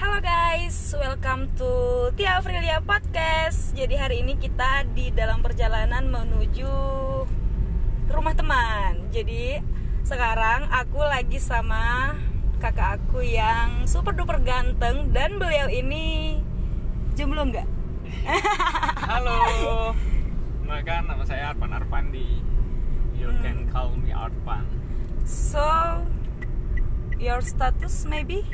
Halo guys, welcome to Tia Afrilia Podcast. Jadi hari ini kita di dalam perjalanan menuju rumah teman. Jadi sekarang aku lagi sama kakak aku yang super duper ganteng dan beliau ini jomblo nggak? Halo, maka nama saya Arpan Arpandi. You Hmm. can call me Arpan. So your status maybe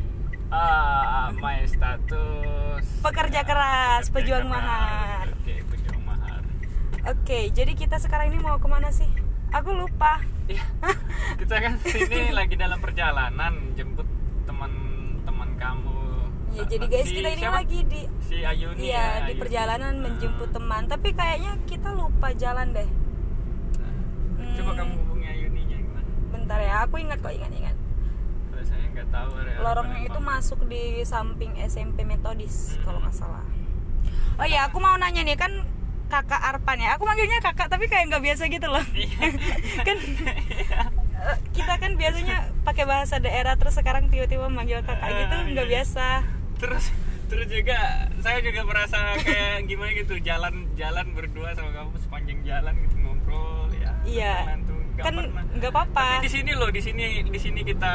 Ah, my status Pekerja keras, pejuang mahar. Oke, pejuang mahar. Oke, jadi kita sekarang ini mau ke mana sih? Aku lupa. Iya, kita kan sini lagi dalam perjalanan jemput teman-teman kamu. Ya, jadi guys Si kita ini siapa? lagi di si Ayuni Iya, ya. di Ayuni. perjalanan Ah. menjemput teman. Tapi kayaknya kita lupa jalan deh. Coba Hmm, kamu hubungi Ayuninya gimana? Bentar ya, aku ingat kok ingat-ingat. Nggak tahu. Lorongnya itu apa. masuk di samping SMP Metodis Hmm. kalau nggak salah. Oh iya, aku mau nanya nih kan kakak Arpan ya. Aku manggilnya kakak tapi kayak nggak biasa gitu loh. Iya. kan eh, kita kan biasanya pakai bahasa daerah terus sekarang tiba-tiba manggil kakak gitu Ah, nggak iya. biasa. terus terus juga saya juga merasa kayak gimana gitu jalan jalan berdua sama kamu sepanjang jalan gitu ngobrol ya Iya. Kan nggak apa-apa. tapi di sini loh di sini di sini kita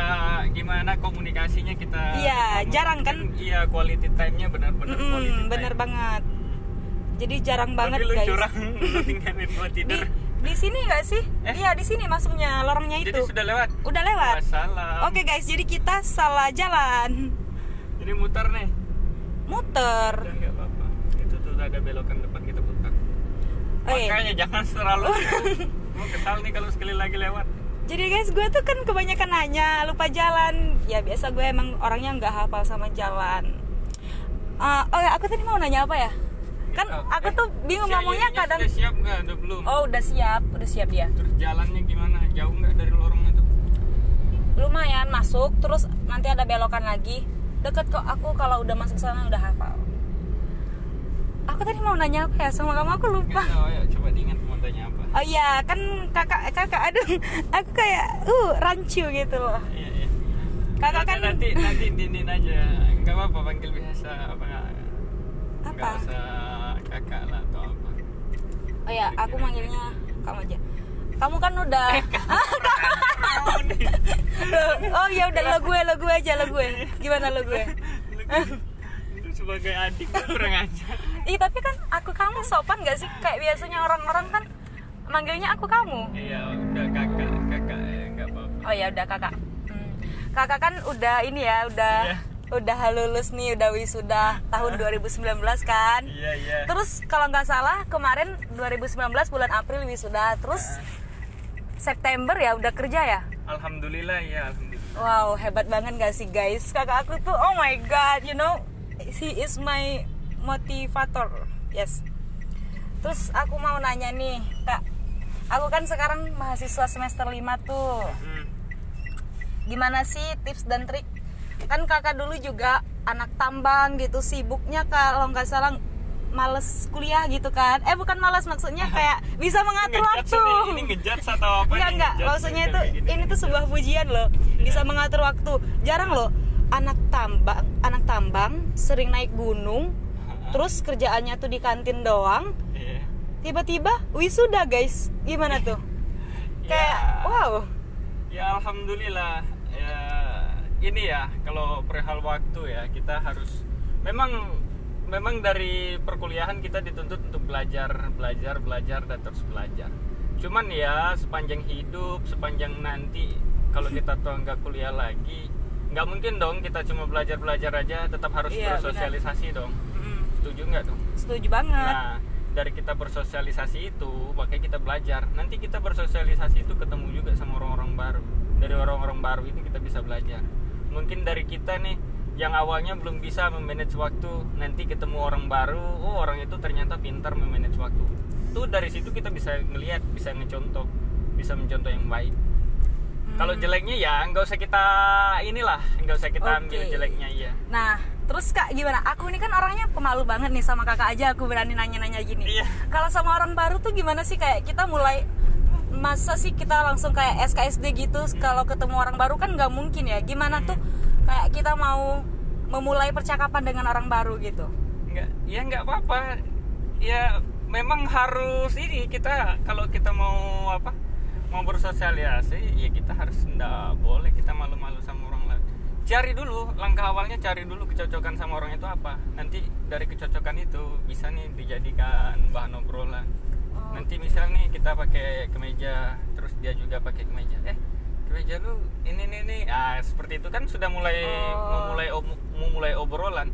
gimana komunikasinya kita Iya, jarang kan? iya quality time-nya benar-benar Mm-mm, quality time bener banget. Jadi jarang banget tapi lu guys. curang tinggalin buat Di tidur di sini nggak sih? Eh? Iya di sini masuknya lorongnya itu. jadi sudah lewat Udah lewat. Wassalam. Oke guys, jadi kita salah jalan. jadi muter nih Muter. Udah, nggak apa-apa itu tuh ada belokan depan kita putar Oke. makanya jangan terlalu mau kesal nih kalau sekali lagi lewat Jadi guys, gue tuh kan kebanyakan nanya, lupa jalan. Ya biasa gue emang orangnya nggak hafal sama jalan. Ah, oh ya, aku tadi mau nanya apa ya? Kan Oh, aku eh, tuh bingung ngomongnya kadang. sudah siap nggak udah belum Oh udah siap, udah siap dia. terus jalannya gimana jauh nggak dari lorong itu Lumayan masuk, terus nanti ada belokan lagi. Deket kok aku kalau udah masuk sana udah hafal. Aku tadi mau nanya apa ya sama kamu aku lupa. nggak tahu ya coba diingat mau tanya apa Oh iya, kan kakak kakak aduh, aku kayak uh rancu gitu loh. iya iya Kakak Nanti- kan nanti nanti dinin aja nggak apa-apa panggil biasa apa nggak apa? usah kakak lah atau apa Oh ya, aku manggilnya kamu aja. Kamu kan udah Mau nih. Oh ya udah lo gue, lo gue aja lo gue. Gimana lo gue? Sebagai adik kurang aja Ih, tapi kan aku kamu sopan gak sih? Kayak biasanya orang-orang kan manggilnya aku kamu. iya udah kakak kakak eh, nggak apa-apa Oh ya udah kakak. Hmm. Kakak kan udah ini ya, udah Iya. udah lulus nih, udah wisuda tahun 2019 kan. iya iya Terus kalau nggak salah kemarin 2019 bulan April wisuda, terus September ya udah kerja ya. alhamdulillah ya alhamdulillah Wow, hebat banget gak sih guys? Kakak aku tuh, oh my god, you know, he is my motivator. Yes. Terus aku mau nanya nih, kak. Aku kan sekarang mahasiswa semester 5 tuh. Hmm. Gimana sih tips dan trik? Kan kakak dulu juga anak tambang gitu, sibuknya kalau nggak salah males kuliah gitu kan eh bukan males maksudnya kayak bisa mengatur waktu ini, ini ngejudge atau apa Enggak nih? enggak, maksudnya itu gini. ini tuh sebuah pujian loh. Bisa mengatur waktu. Jarang loh anak tambang, anak tambang sering naik gunung, terus kerjaannya tuh di kantin doang, Iya. tiba-tiba wisuda guys. Gimana tuh? Kayak Ya. wow. Ya alhamdulillah ya ini ya kalau perihal waktu ya kita harus memang memang dari perkuliahan kita dituntut untuk belajar belajar belajar dan terus belajar. Cuman ya sepanjang hidup sepanjang nanti kalau kita tuh nggak kuliah lagi nggak mungkin dong kita cuma belajar belajar aja tetap harus Iya, bersosialisasi dong. Mm, Setuju nggak tuh? setuju banget. Nah, dari kita bersosialisasi itu, makanya kita belajar. Nanti kita bersosialisasi itu ketemu juga sama orang-orang baru. Dari orang-orang baru itu kita bisa belajar. Mungkin dari kita nih yang awalnya belum bisa memanage waktu, nanti ketemu orang baru, oh orang itu ternyata pintar memanage waktu. Tuh dari situ kita bisa ngelihat, bisa ngecontoh, bisa mencontoh yang baik. Kalau jeleknya ya nggak usah kita inilah, nggak usah kita ambil Oke. jeleknya ya. Nah, terus kak gimana? Aku ini kan orangnya pemalu banget nih sama kakak aja. Aku berani nanya-nanya gini. Iya. Kalau sama orang baru tuh gimana sih kayak kita mulai masa sih kita langsung kayak SKSD gitu? Kalau ketemu orang baru kan nggak mungkin ya. Gimana tuh kayak kita mau memulai percakapan dengan orang baru gitu nggak ya nggak apa-apa ya memang harus ini kita kalau kita mau apa mau bersosialisasi ya kita harus nggak boleh kita malu-malu sama orang lain. Cari dulu langkah awalnya cari dulu kecocokan sama orang itu apa. Nanti dari kecocokan itu bisa nih dijadikan bahan obrolan. Oh. nanti misal nih kita pakai kemeja terus dia juga pakai kemeja. Eh kemeja lu ini nih nih ah seperti itu kan sudah mulai Oh. memulai memulai obrolan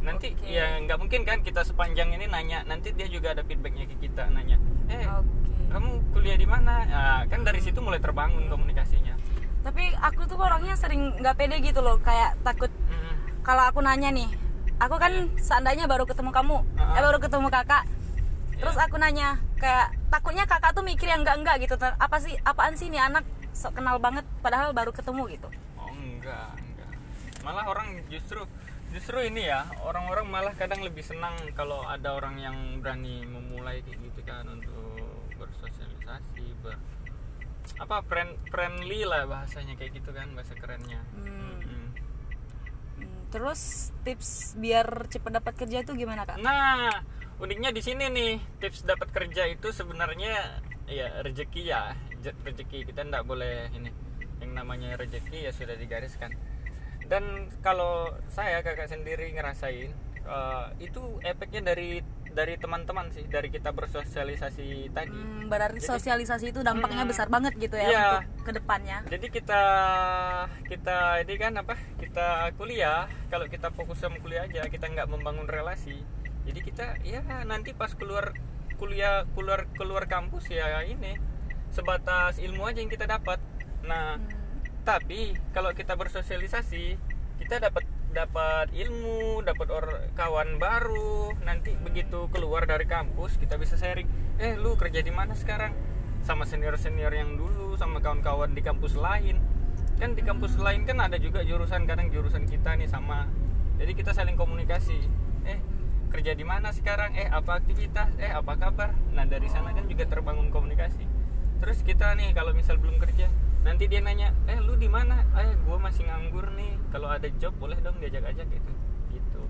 nanti Oke. ya nggak mungkin kan kita sepanjang ini nanya nanti dia juga ada feedbacknya ke kita nanya eh oke kamu kuliah di mana Ah, kan dari situ mulai terbangun komunikasinya tapi aku tuh orangnya sering nggak pede gitu loh kayak takut Mm. kalau aku nanya nih aku kan seandainya baru ketemu kamu Ah. eh baru ketemu kakak terus Iya. aku nanya kayak takutnya kakak tuh mikir yang enggak enggak gitu apa sih apaan sih nih anak sok kenal banget padahal baru ketemu gitu oh enggak enggak malah orang justru justru ini ya orang-orang malah kadang lebih senang kalau ada orang yang berani memulai kayak gitu kan untuk bersosialisasi ber apa friend friendly lah bahasanya kayak gitu kan bahasa kerennya Hmm. Mm. Hmm, terus tips biar cepet dapat kerja itu gimana kak Nah, uniknya di sini nih tips dapat kerja itu sebenarnya ya rezeki ya rezeki kita ndak boleh ini yang namanya rezeki ya sudah digariskan. Dan kalau saya kakak sendiri ngerasain eh, itu efeknya dari dari teman-teman sih dari kita bersosialisasi tadi. Hmm, berarti Jadi- sosialisasi itu dampaknya Hmm. besar banget gitu ya Iya. untuk ke depannya Jadi kita kita ini kan apa? Kita kuliah, kalau kita fokus sama kuliah aja, kita nggak membangun relasi. Jadi kita ya nanti pas keluar kuliah keluar keluar kampus ya ini sebatas ilmu aja yang kita dapat. Nah, Hmm. Tapi kalau kita bersosialisasi, kita dapat dapat ilmu, dapat or kawan baru. Nanti begitu keluar dari kampus, kita bisa sharing. Eh, lu kerja di mana sekarang? Sama senior-senior yang dulu, sama kawan-kawan di kampus lain. Kan di kampus lain kan ada juga jurusan kadang jurusan kita nih sama. Jadi kita saling komunikasi. Eh, kerja di mana sekarang? Eh, apa aktivitas? Eh, apa kabar? Nah, dari sana kan juga terbangun komunikasi. Terus kita nih kalau misal belum kerja, nanti dia nanya, "Eh, lu di mana?" "Eh, gua masih nganggur nih. Kalau ada job boleh dong diajak-ajak gitu." Gitu.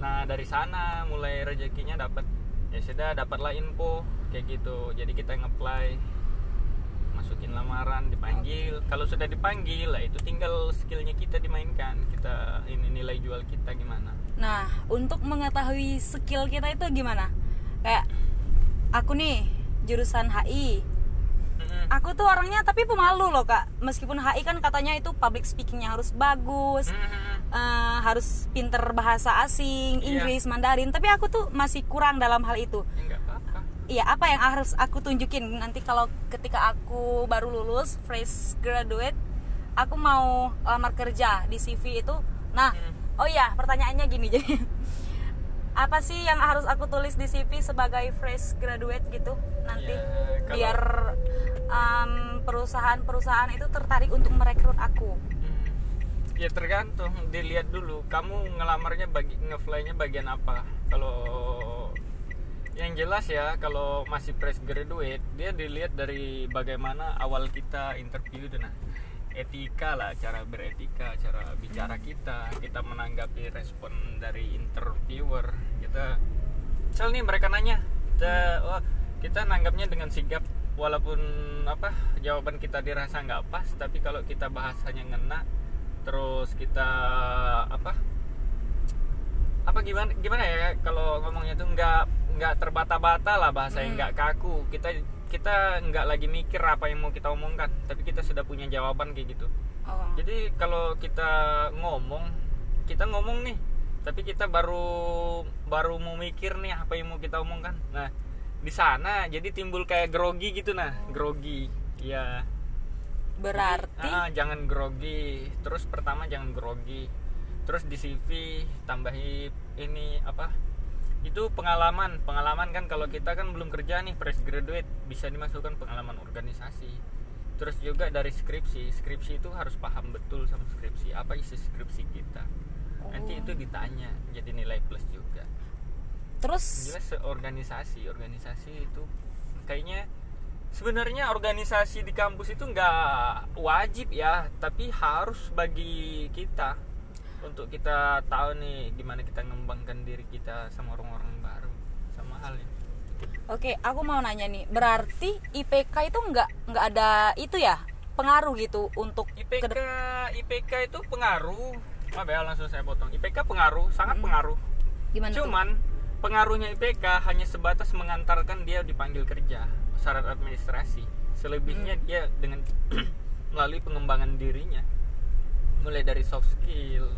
Nah, dari sana mulai rezekinya dapat ya sudah dapatlah info kayak gitu. Jadi kita ngeplay masukin lamaran dipanggil kalau sudah dipanggil lah itu tinggal skillnya kita dimainkan kita ini nilai jual kita gimana Nah, untuk mengetahui skill kita itu gimana? Kayak aku nih jurusan HI. Mm-mm. Aku tuh orangnya tapi pemalu loh kak. Meskipun HI kan katanya itu public speakingnya harus bagus, Mm-mm. eh, harus pinter bahasa asing, Iya. Inggris, Mandarin. Tapi aku tuh masih kurang dalam hal itu. Ya, apa-apa Iya, apa yang harus aku tunjukin nanti kalau ketika aku baru lulus, fresh graduate, aku mau lamar kerja di CV itu. Nah, Hmm. oh iya, pertanyaannya gini jadi apa sih yang harus aku tulis di CV sebagai fresh graduate gitu nanti Ya, kalau- biar perusahaan-perusahaan itu tertarik untuk merekrut aku. Hmm. Ya tergantung, dilihat dulu. Kamu ngelamarnya bagi ngefly-nya bagian apa? Kalau yang jelas ya, kalau masih fresh graduate, dia dilihat dari bagaimana awal kita interview itu nah. Etika lah, cara beretika, cara bicara kita, kita menanggapi respon dari interviewer. Kita misal nih mereka nanya, kita wah, kita nanggapnya dengan sigap walaupun apa jawaban kita dirasa nggak pas tapi kalau kita bahasanya ngena terus kita apa apa gimana gimana ya kalau ngomongnya tuh nggak nggak terbata-bata lah bahasa yang Hmm. nggak kaku kita kita nggak lagi mikir apa yang mau kita omongkan tapi kita sudah punya jawaban kayak gitu Oh. jadi kalau kita ngomong kita ngomong nih tapi kita baru baru mau mikir nih apa yang mau kita omongkan nah di sana jadi timbul kayak grogi gitu nah. Grogi ya Berarti? Ah, jangan grogi. Terus pertama jangan grogi. Terus di CV tambahi ini apa? Itu pengalaman. Pengalaman kan kalau kita kan belum kerja nih fresh graduate bisa dimasukkan pengalaman organisasi. Terus juga dari skripsi skripsi itu harus paham betul sama skripsi. Apa isi skripsi kita? Nanti Oh. itu ditanya jadi nilai plus juga terus jelas organisasi organisasi itu kayaknya sebenarnya organisasi di kampus itu nggak wajib ya tapi harus bagi kita. Untuk kita tahu nih gimana kita ngembangkan diri kita sama orang-orang baru sama halnya Oke, aku mau nanya nih. Berarti IPK itu nggak nggak ada itu ya pengaruh gitu untuk IPK IPK itu pengaruh. Maaf ya langsung saya potong. IPK pengaruh sangat pengaruh. Gimana tuh? Pengaruhnya IPK hanya sebatas mengantarkan dia dipanggil kerja syarat administrasi. Selebihnya Hmm. dia dengan melalui pengembangan dirinya. Mulai dari soft skill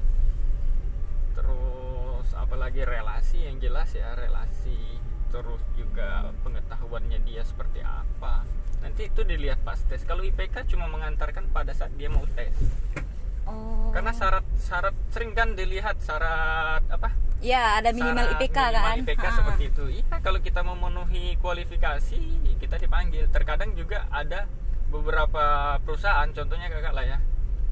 terus apalagi relasi yang jelas ya relasi. Terus juga pengetahuannya dia seperti apa. Nanti itu dilihat pas tes. Kalau IPK cuma mengantarkan pada saat dia mau tes Oh. karena syarat syarat sering kan dilihat syarat apa ya ada minimal Syarat IPK minimal kan? IPK Ah. seperti itu. Iya, kalau kita memenuhi kualifikasi, kita dipanggil. Terkadang juga ada beberapa perusahaan, contohnya kakak lah ya.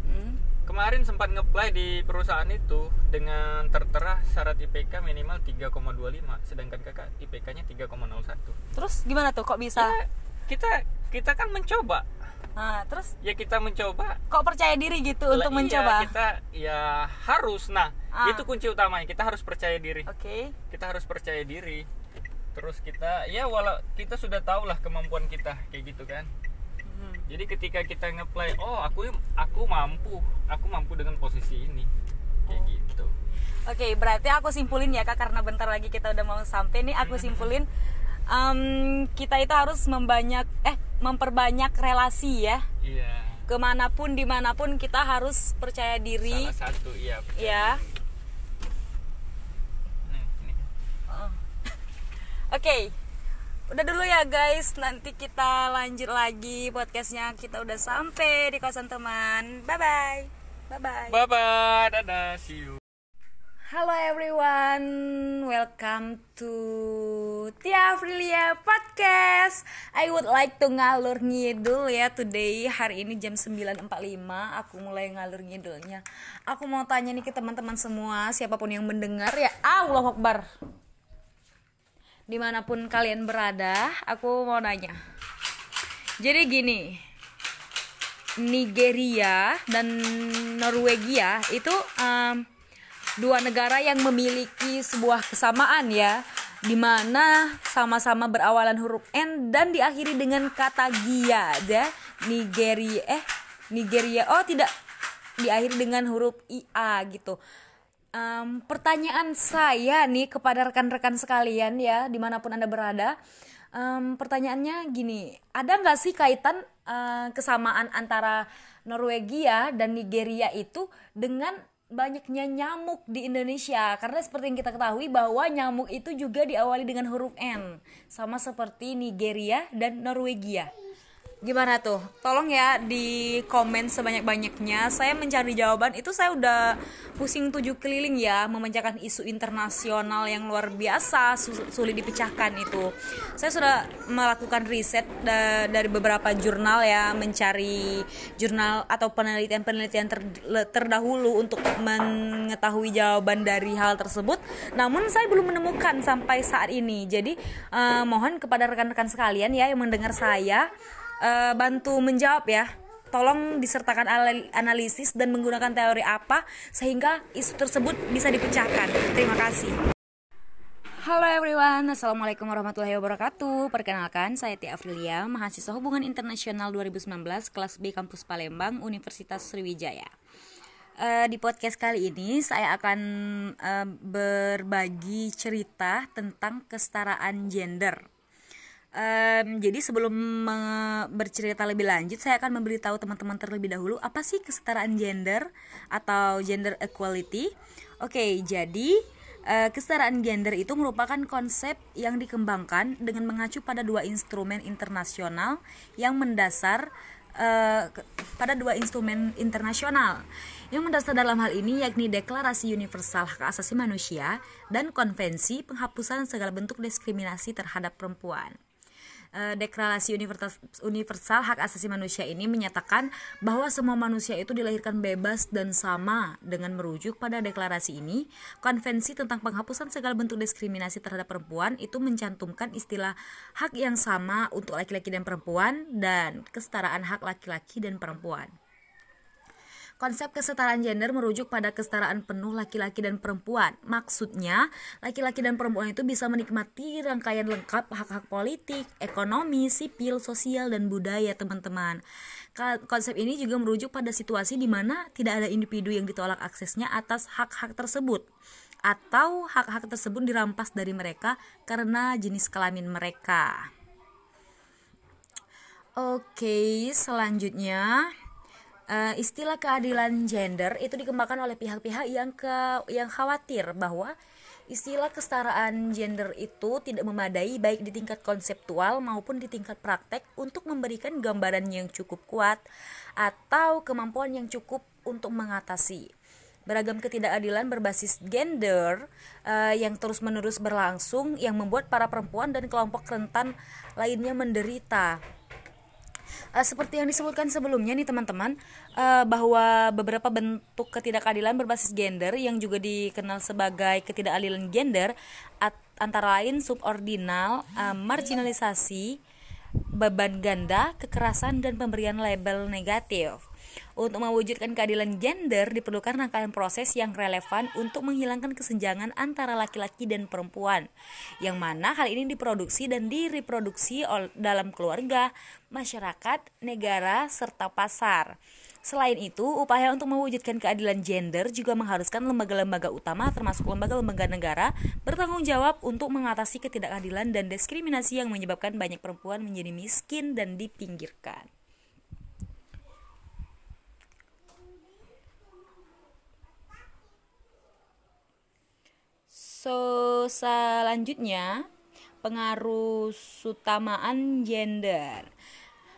Hmm. Kemarin sempat ngeplay di perusahaan itu dengan tertera syarat IPK minimal 3,25, sedangkan kakak IPK-nya 3,01. Terus gimana tuh kok bisa? Ya, kita kita kan mencoba. Nah, terus Ya kita mencoba kok percaya diri gitu untuk iya, mencoba? kita ya harus. Nah, Ah. itu kunci utamanya. Kita harus percaya diri. Oke. kita harus percaya diri terus kita ya walau kita sudah tahu lah kemampuan kita kayak gitu kan Hmm. jadi ketika kita ngeplay oh aku aku mampu aku mampu dengan posisi ini kayak Oh. gitu Oke, berarti aku simpulin ya kak karena bentar lagi kita udah mau sampai nih. Aku simpulin em, kita itu harus membanyak eh memperbanyak relasi ya. iya Ke mana pun di mana pun kita harus percaya diri. salah satu iya percaya Ya. Oh. Oke, udah dulu ya guys. Nanti kita lanjut lagi podcastnya. Kita udah sampai di kosan teman. Bye bye. Bye bye. bye bye dadah see you Halo everyone, welcome to Tia Afrilia Podcast. I would like to ngalur ngidul ya today hari ini jam 9.45 aku mulai ngalur ngidulnya. Aku mau tanya nih ke teman-teman semua, siapa pun yang mendengar ya Allah Akbar. Di mana pun kalian berada, aku mau nanya. Jadi gini, Nigeria dan Norwegia itu em, dua negara yang memiliki sebuah kesamaan ya di mana sama-sama berawalan huruf N dan diakhiri dengan kata gia ya. Nigeria eh Nigeria oh tidak. Diakhiri dengan huruf IA gitu. Em, pertanyaan saya nih kepada rekan-rekan sekalian ya di mana pun anda berada. Em, pertanyaannya gini ada nggak sih kaitan eh, kesamaan antara Norwegia dan Nigeria itu dengan banyaknya nyamuk di Indonesia. Karena seperti yang kita ketahui bahwa nyamuk itu juga diawali dengan huruf N. Sama seperti Nigeria dan Norwegia Gimana tuh? Tolong ya di komen sebanyak-banyaknya. Saya mencari jawaban itu saya udah pusing tujuh keliling ya memecahkan isu internasional yang luar biasa su- sulit dipecahkan itu. Saya sudah melakukan riset da- dari beberapa jurnal ya mencari jurnal atau penelitian-penelitian ter- terdahulu untuk mengetahui jawaban dari hal tersebut. Namun saya belum menemukan sampai saat ini. Jadi eh, mohon kepada rekan-rekan sekalian ya yang mendengar saya eh, bantu menjawab ya. Tolong disertakan al- analisis dan menggunakan teori apa sehingga isu tersebut bisa dipecahkan. Terima kasih. Halo everyone, Assalamualaikum warahmatullahi wabarakatuh Perkenalkan, saya Tia Afrilia, mahasiswa hubungan internasional 2019 kelas B Kampus Palembang, Universitas Sriwijaya Eh, Di podcast kali ini saya akan eh, berbagi cerita tentang kesetaraan gender Em, jadi sebelum bercerita lebih lanjut, saya akan memberitahu teman-teman terlebih dahulu apa sih kesetaraan gender atau gender equality. Oke, jadi eh, kesetaraan gender itu merupakan konsep yang dikembangkan dengan mengacu pada dua instrumen internasional yang mendasar ke- pada dua instrumen internasional yang mendasar dalam hal ini yakni Deklarasi Universal Hak Asasi Manusia dan Konvensi Penghapusan Segala Bentuk Diskriminasi Terhadap Perempuan. Eh, Deklarasi Universal, Universal Hak Asasi Manusia ini menyatakan bahwa semua manusia itu dilahirkan bebas dan sama dengan merujuk pada deklarasi ini. Konvensi tentang penghapusan segala bentuk diskriminasi terhadap perempuan itu mencantumkan istilah hak yang sama untuk laki-laki dan perempuan dan kesetaraan hak laki-laki dan perempuan. Konsep kesetaraan gender merujuk pada kesetaraan penuh laki-laki dan perempuan. Maksudnya, laki-laki dan perempuan itu bisa menikmati rangkaian lengkap hak-hak politik, ekonomi, sipil, sosial, dan budaya, teman-teman. Konsep ini juga merujuk pada situasi di mana tidak ada individu yang ditolak aksesnya atas hak-hak tersebut atau hak-hak tersebut dirampas dari mereka karena jenis kelamin mereka. Oke, selanjutnya uh, istilah keadilan gender itu dikembangkan oleh pihak-pihak yang ke yang khawatir bahwa istilah kesetaraan gender itu tidak memadai baik di tingkat konseptual maupun di tingkat praktek untuk memberikan gambaran yang cukup kuat atau kemampuan yang cukup untuk mengatasi. Beragam ketidakadilan berbasis gender uh, yang terus-menerus berlangsung yang membuat para perempuan dan kelompok rentan lainnya menderita uh, seperti yang disebutkan sebelumnya nih teman-teman uh, bahwa beberapa bentuk ketidakadilan berbasis gender yang juga dikenal sebagai ketidakadilan gender at, antara lain subordinal, uh, marginalisasi, beban ganda, kekerasan dan pemberian label negatif. Untuk mewujudkan keadilan gender diperlukan rangkaian proses yang relevan untuk menghilangkan kesenjangan antara laki-laki dan perempuan, yang mana hal ini diproduksi dan direproduksi dalam keluarga, masyarakat, negara, serta pasar. Selain itu, upaya untuk mewujudkan keadilan gender juga mengharuskan lembaga-lembaga utama termasuk lembaga-lembaga negara bertanggung jawab untuk mengatasi ketidakadilan dan diskriminasi yang menyebabkan banyak perempuan menjadi miskin dan dipinggirkan. So, selanjutnya pengaruh utamaan gender.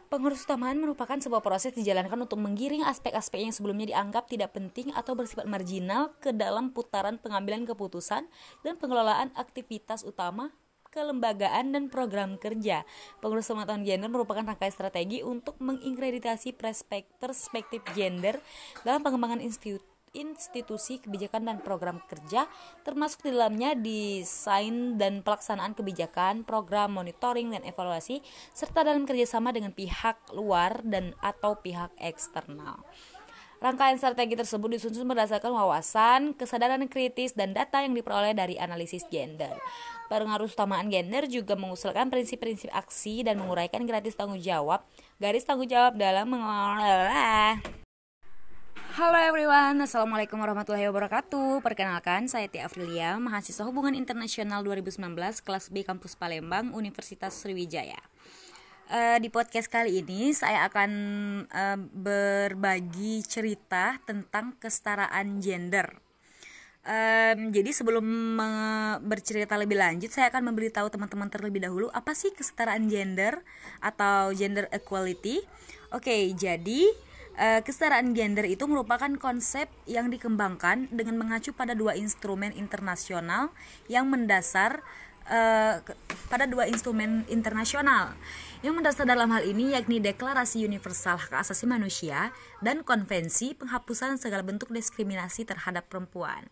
Pengaruh utamaan merupakan sebuah proses dijalankan untuk menggiring aspek-aspek yang sebelumnya dianggap tidak penting atau bersifat marginal ke dalam putaran pengambilan keputusan dan pengelolaan aktivitas utama kelembagaan dan program kerja. Pengurus pengetahuan gender merupakan rangkaian strategi untuk mengingreditasi perspektif gender dalam pengembangan institusi institusi kebijakan dan program kerja termasuk di dalamnya desain dan pelaksanaan kebijakan, program monitoring dan evaluasi serta dalam kerjasama dengan pihak luar dan atau pihak eksternal. Rangkaian strategi tersebut disusun berdasarkan wawasan, kesadaran kritis, dan data yang diperoleh dari analisis gender. Pengaruh utamaan gender juga mengusulkan prinsip-prinsip aksi dan menguraikan gratis tanggung jawab, garis tanggung jawab dalam mengelola Halo everyone, Assalamualaikum warahmatullahi wabarakatuh. Perkenalkan, saya Tia Afrilia, mahasiswa hubungan internasional 2019 kelas B Kampus Palembang, Universitas Sriwijaya. Uh, Di podcast kali ini saya akan uh, berbagi cerita tentang kesetaraan gender. Um, jadi sebelum bercerita lebih lanjut, saya akan memberitahu teman-teman terlebih dahulu apa sih kesetaraan gender atau gender equality. Oke, okay, jadi Uh, kesetaraan gender itu merupakan konsep yang dikembangkan dengan mengacu pada dua instrumen internasional yang mendasar uh, pada dua instrumen internasional yang mendasar dalam hal ini yakni Deklarasi Universal Hak Asasi Manusia dan Konvensi Penghapusan Segala Bentuk Diskriminasi Terhadap Perempuan.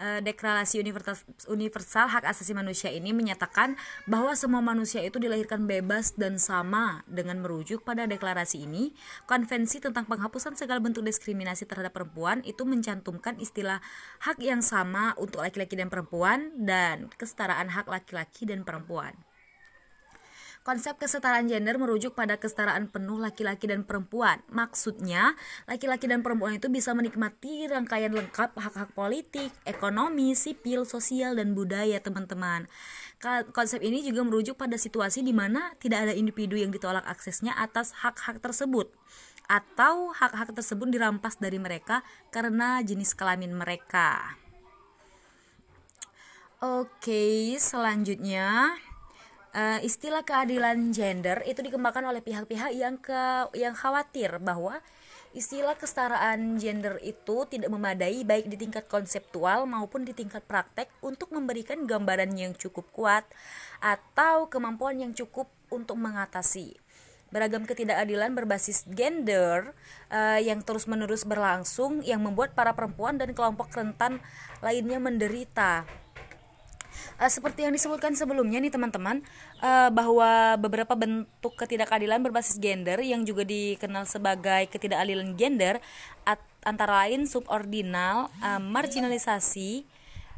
Eh, Deklarasi Universal, Universal Hak Asasi Manusia ini menyatakan bahwa semua manusia itu dilahirkan bebas dan sama dengan merujuk pada deklarasi ini. Konvensi tentang penghapusan segala bentuk diskriminasi terhadap perempuan itu mencantumkan istilah hak yang sama untuk laki-laki dan perempuan dan kesetaraan hak laki-laki dan perempuan. Konsep kesetaraan gender merujuk pada kesetaraan penuh laki-laki dan perempuan. Maksudnya, laki-laki dan perempuan itu bisa menikmati rangkaian lengkap hak-hak politik, ekonomi, sipil, sosial, dan budaya, teman-teman. Konsep ini juga merujuk pada situasi di mana tidak ada individu yang ditolak aksesnya atas hak-hak tersebut atau hak-hak tersebut dirampas dari mereka karena jenis kelamin mereka. Oke, selanjutnya uh, istilah keadilan gender itu dikembangkan oleh pihak-pihak yang ke yang khawatir bahwa istilah kesetaraan gender itu tidak memadai baik di tingkat konseptual maupun di tingkat praktek untuk memberikan gambaran yang cukup kuat atau kemampuan yang cukup untuk mengatasi. Beragam ketidakadilan berbasis gender uh, yang terus-menerus berlangsung yang membuat para perempuan dan kelompok rentan lainnya menderita uh, seperti yang disebutkan sebelumnya nih teman-teman uh, bahwa beberapa bentuk ketidakadilan berbasis gender yang juga dikenal sebagai ketidakadilan gender at, antara lain subordinal, uh, marginalisasi,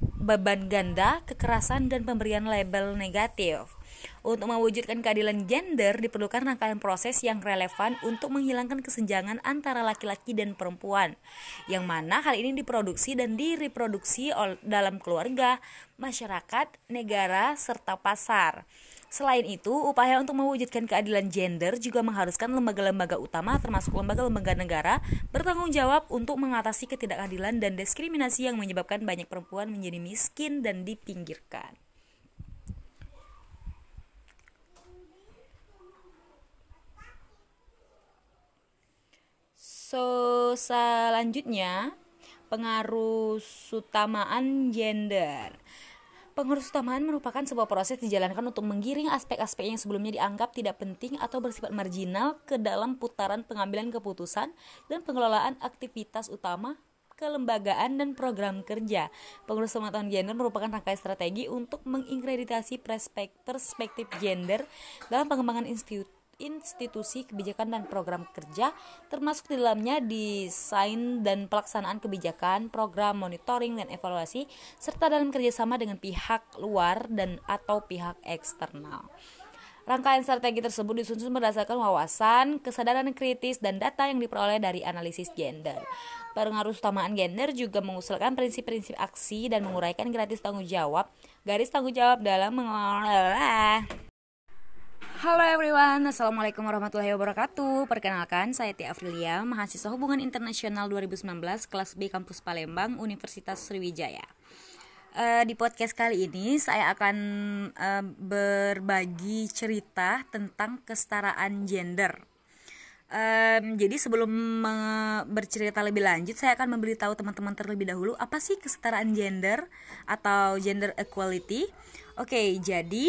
beban ganda, kekerasan, dan pemberian label negatif. Untuk mewujudkan keadilan gender diperlukan rangkaian proses yang relevan untuk menghilangkan kesenjangan antara laki-laki dan perempuan, yang mana hal ini diproduksi dan direproduksi dalam keluarga, masyarakat, negara, serta pasar. Selain itu, upaya untuk mewujudkan keadilan gender juga mengharuskan lembaga-lembaga utama termasuk lembaga-lembaga negara bertanggung jawab untuk mengatasi ketidakadilan dan diskriminasi yang menyebabkan banyak perempuan menjadi miskin dan dipinggirkan. So, selanjutnya pengaruh utamaan gender. Pengurus utamaan merupakan sebuah proses dijalankan untuk menggiring aspek-aspek yang sebelumnya dianggap tidak penting atau bersifat marginal ke dalam putaran pengambilan keputusan dan pengelolaan aktivitas utama kelembagaan dan program kerja. Pengurus pengetahuan gender merupakan rangkaian strategi untuk mengingreditasi perspektif gender dalam pengembangan institusi institusi kebijakan dan program kerja termasuk di dalamnya desain dan pelaksanaan kebijakan, program monitoring dan evaluasi serta dalam kerjasama dengan pihak luar dan atau pihak eksternal. Rangkaian strategi tersebut disusun berdasarkan wawasan, kesadaran kritis, dan data yang diperoleh dari analisis gender. Pengaruh utamaan gender juga mengusulkan prinsip-prinsip aksi dan menguraikan gratis tanggung jawab, garis tanggung jawab dalam mengelola Halo everyone, Assalamualaikum warahmatullahi wabarakatuh. Perkenalkan, saya Tia Afrilia, mahasiswa hubungan internasional 2019 kelas B Kampus Palembang, Universitas Sriwijaya. Uh, Di podcast kali ini saya akan uh, berbagi cerita tentang kesetaraan gender. Um, jadi sebelum bercerita lebih lanjut, saya akan memberitahu teman-teman terlebih dahulu apa sih kesetaraan gender atau gender equality. Oke, okay, jadi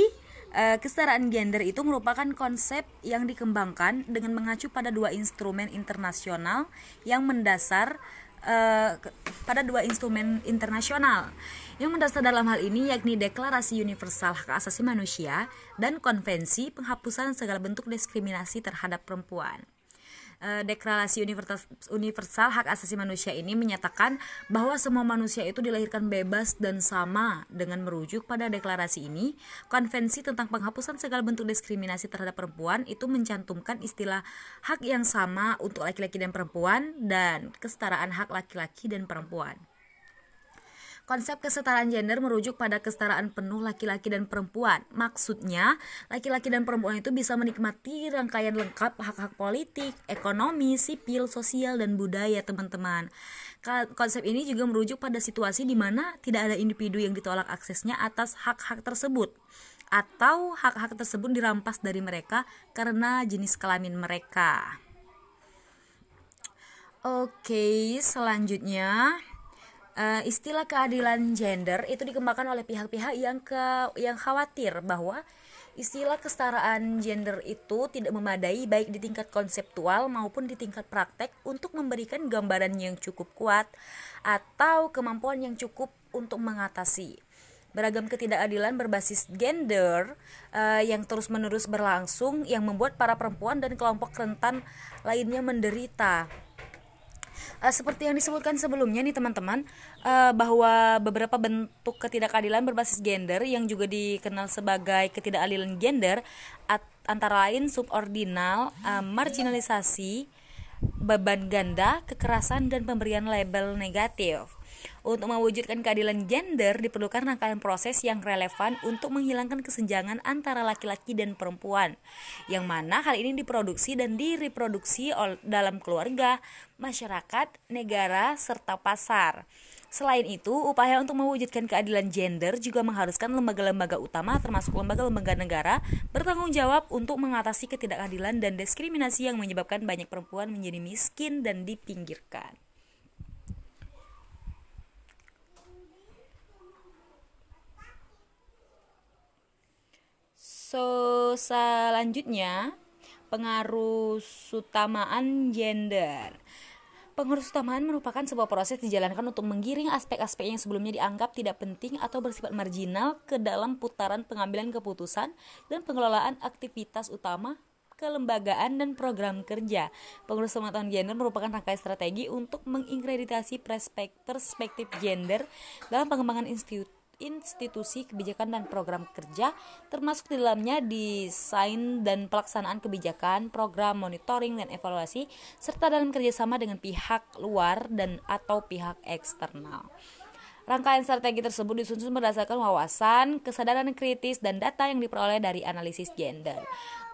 Uh, kesetaraan gender itu merupakan konsep yang dikembangkan dengan mengacu pada dua instrumen internasional yang mendasar uh, pada dua instrumen internasional yang mendasar dalam hal ini yakni Deklarasi Universal Hak Asasi Manusia dan Konvensi Penghapusan Segala Bentuk Diskriminasi Terhadap Perempuan. Eh, Deklarasi Universal Hak Asasi Manusia ini menyatakan bahwa semua manusia itu dilahirkan bebas dan sama dengan merujuk pada deklarasi ini. Konvensi tentang penghapusan segala bentuk diskriminasi terhadap perempuan itu mencantumkan istilah hak yang sama untuk laki-laki dan perempuan dan kesetaraan hak laki-laki dan perempuan. Konsep kesetaraan gender merujuk pada kesetaraan penuh laki-laki dan perempuan. Maksudnya, laki-laki dan perempuan itu bisa menikmati rangkaian lengkap hak-hak politik, ekonomi, sipil, sosial, dan budaya, teman-teman. Konsep ini juga merujuk pada situasi di mana tidak ada individu yang ditolak aksesnya atas hak-hak tersebut atau hak-hak tersebut dirampas dari mereka karena jenis kelamin mereka. Oke, selanjutnya uh, istilah keadilan gender itu dikembangkan oleh pihak-pihak yang ke yang khawatir bahwa istilah kesetaraan gender itu tidak memadai baik di tingkat konseptual maupun di tingkat praktek untuk memberikan gambaran yang cukup kuat atau kemampuan yang cukup untuk mengatasi. Beragam ketidakadilan berbasis gender uh, yang terus-menerus berlangsung yang membuat para perempuan dan kelompok rentan lainnya menderita uh, seperti yang disebutkan sebelumnya nih teman-teman uh, bahwa beberapa bentuk ketidakadilan berbasis gender yang juga dikenal sebagai ketidakadilan gender antara lain subordinal, uh, marginalisasi, beban ganda, kekerasan dan pemberian label negatif. Untuk mewujudkan keadilan gender diperlukan rangkaian proses yang relevan untuk menghilangkan kesenjangan antara laki-laki dan perempuan, yang mana hal ini diproduksi dan direproduksi dalam keluarga, masyarakat, negara, serta pasar. Selain itu, upaya untuk mewujudkan keadilan gender juga mengharuskan lembaga-lembaga utama termasuk lembaga-lembaga negara bertanggung jawab untuk mengatasi ketidakadilan dan diskriminasi yang menyebabkan banyak perempuan menjadi miskin dan dipinggirkan. So, selanjutnya pengaruh utamaan gender. Pengurus utamaan merupakan sebuah proses dijalankan untuk menggiring aspek-aspek yang sebelumnya dianggap tidak penting atau bersifat marginal ke dalam putaran pengambilan keputusan dan pengelolaan aktivitas utama kelembagaan dan program kerja. Pengurus pengetahuan gender merupakan rangkaian strategi untuk mengingreditasi perspektif gender dalam pengembangan institusi institusi kebijakan dan program kerja termasuk di dalamnya desain dan pelaksanaan kebijakan, program monitoring dan evaluasi serta dalam kerjasama dengan pihak luar dan atau pihak eksternal. Rangkaian strategi tersebut disusun berdasarkan wawasan, kesadaran kritis, dan data yang diperoleh dari analisis gender.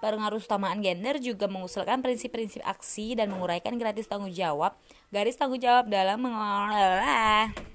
Pengaruh utamaan gender juga mengusulkan prinsip-prinsip aksi dan menguraikan gratis tanggung jawab, garis tanggung jawab dalam mengelola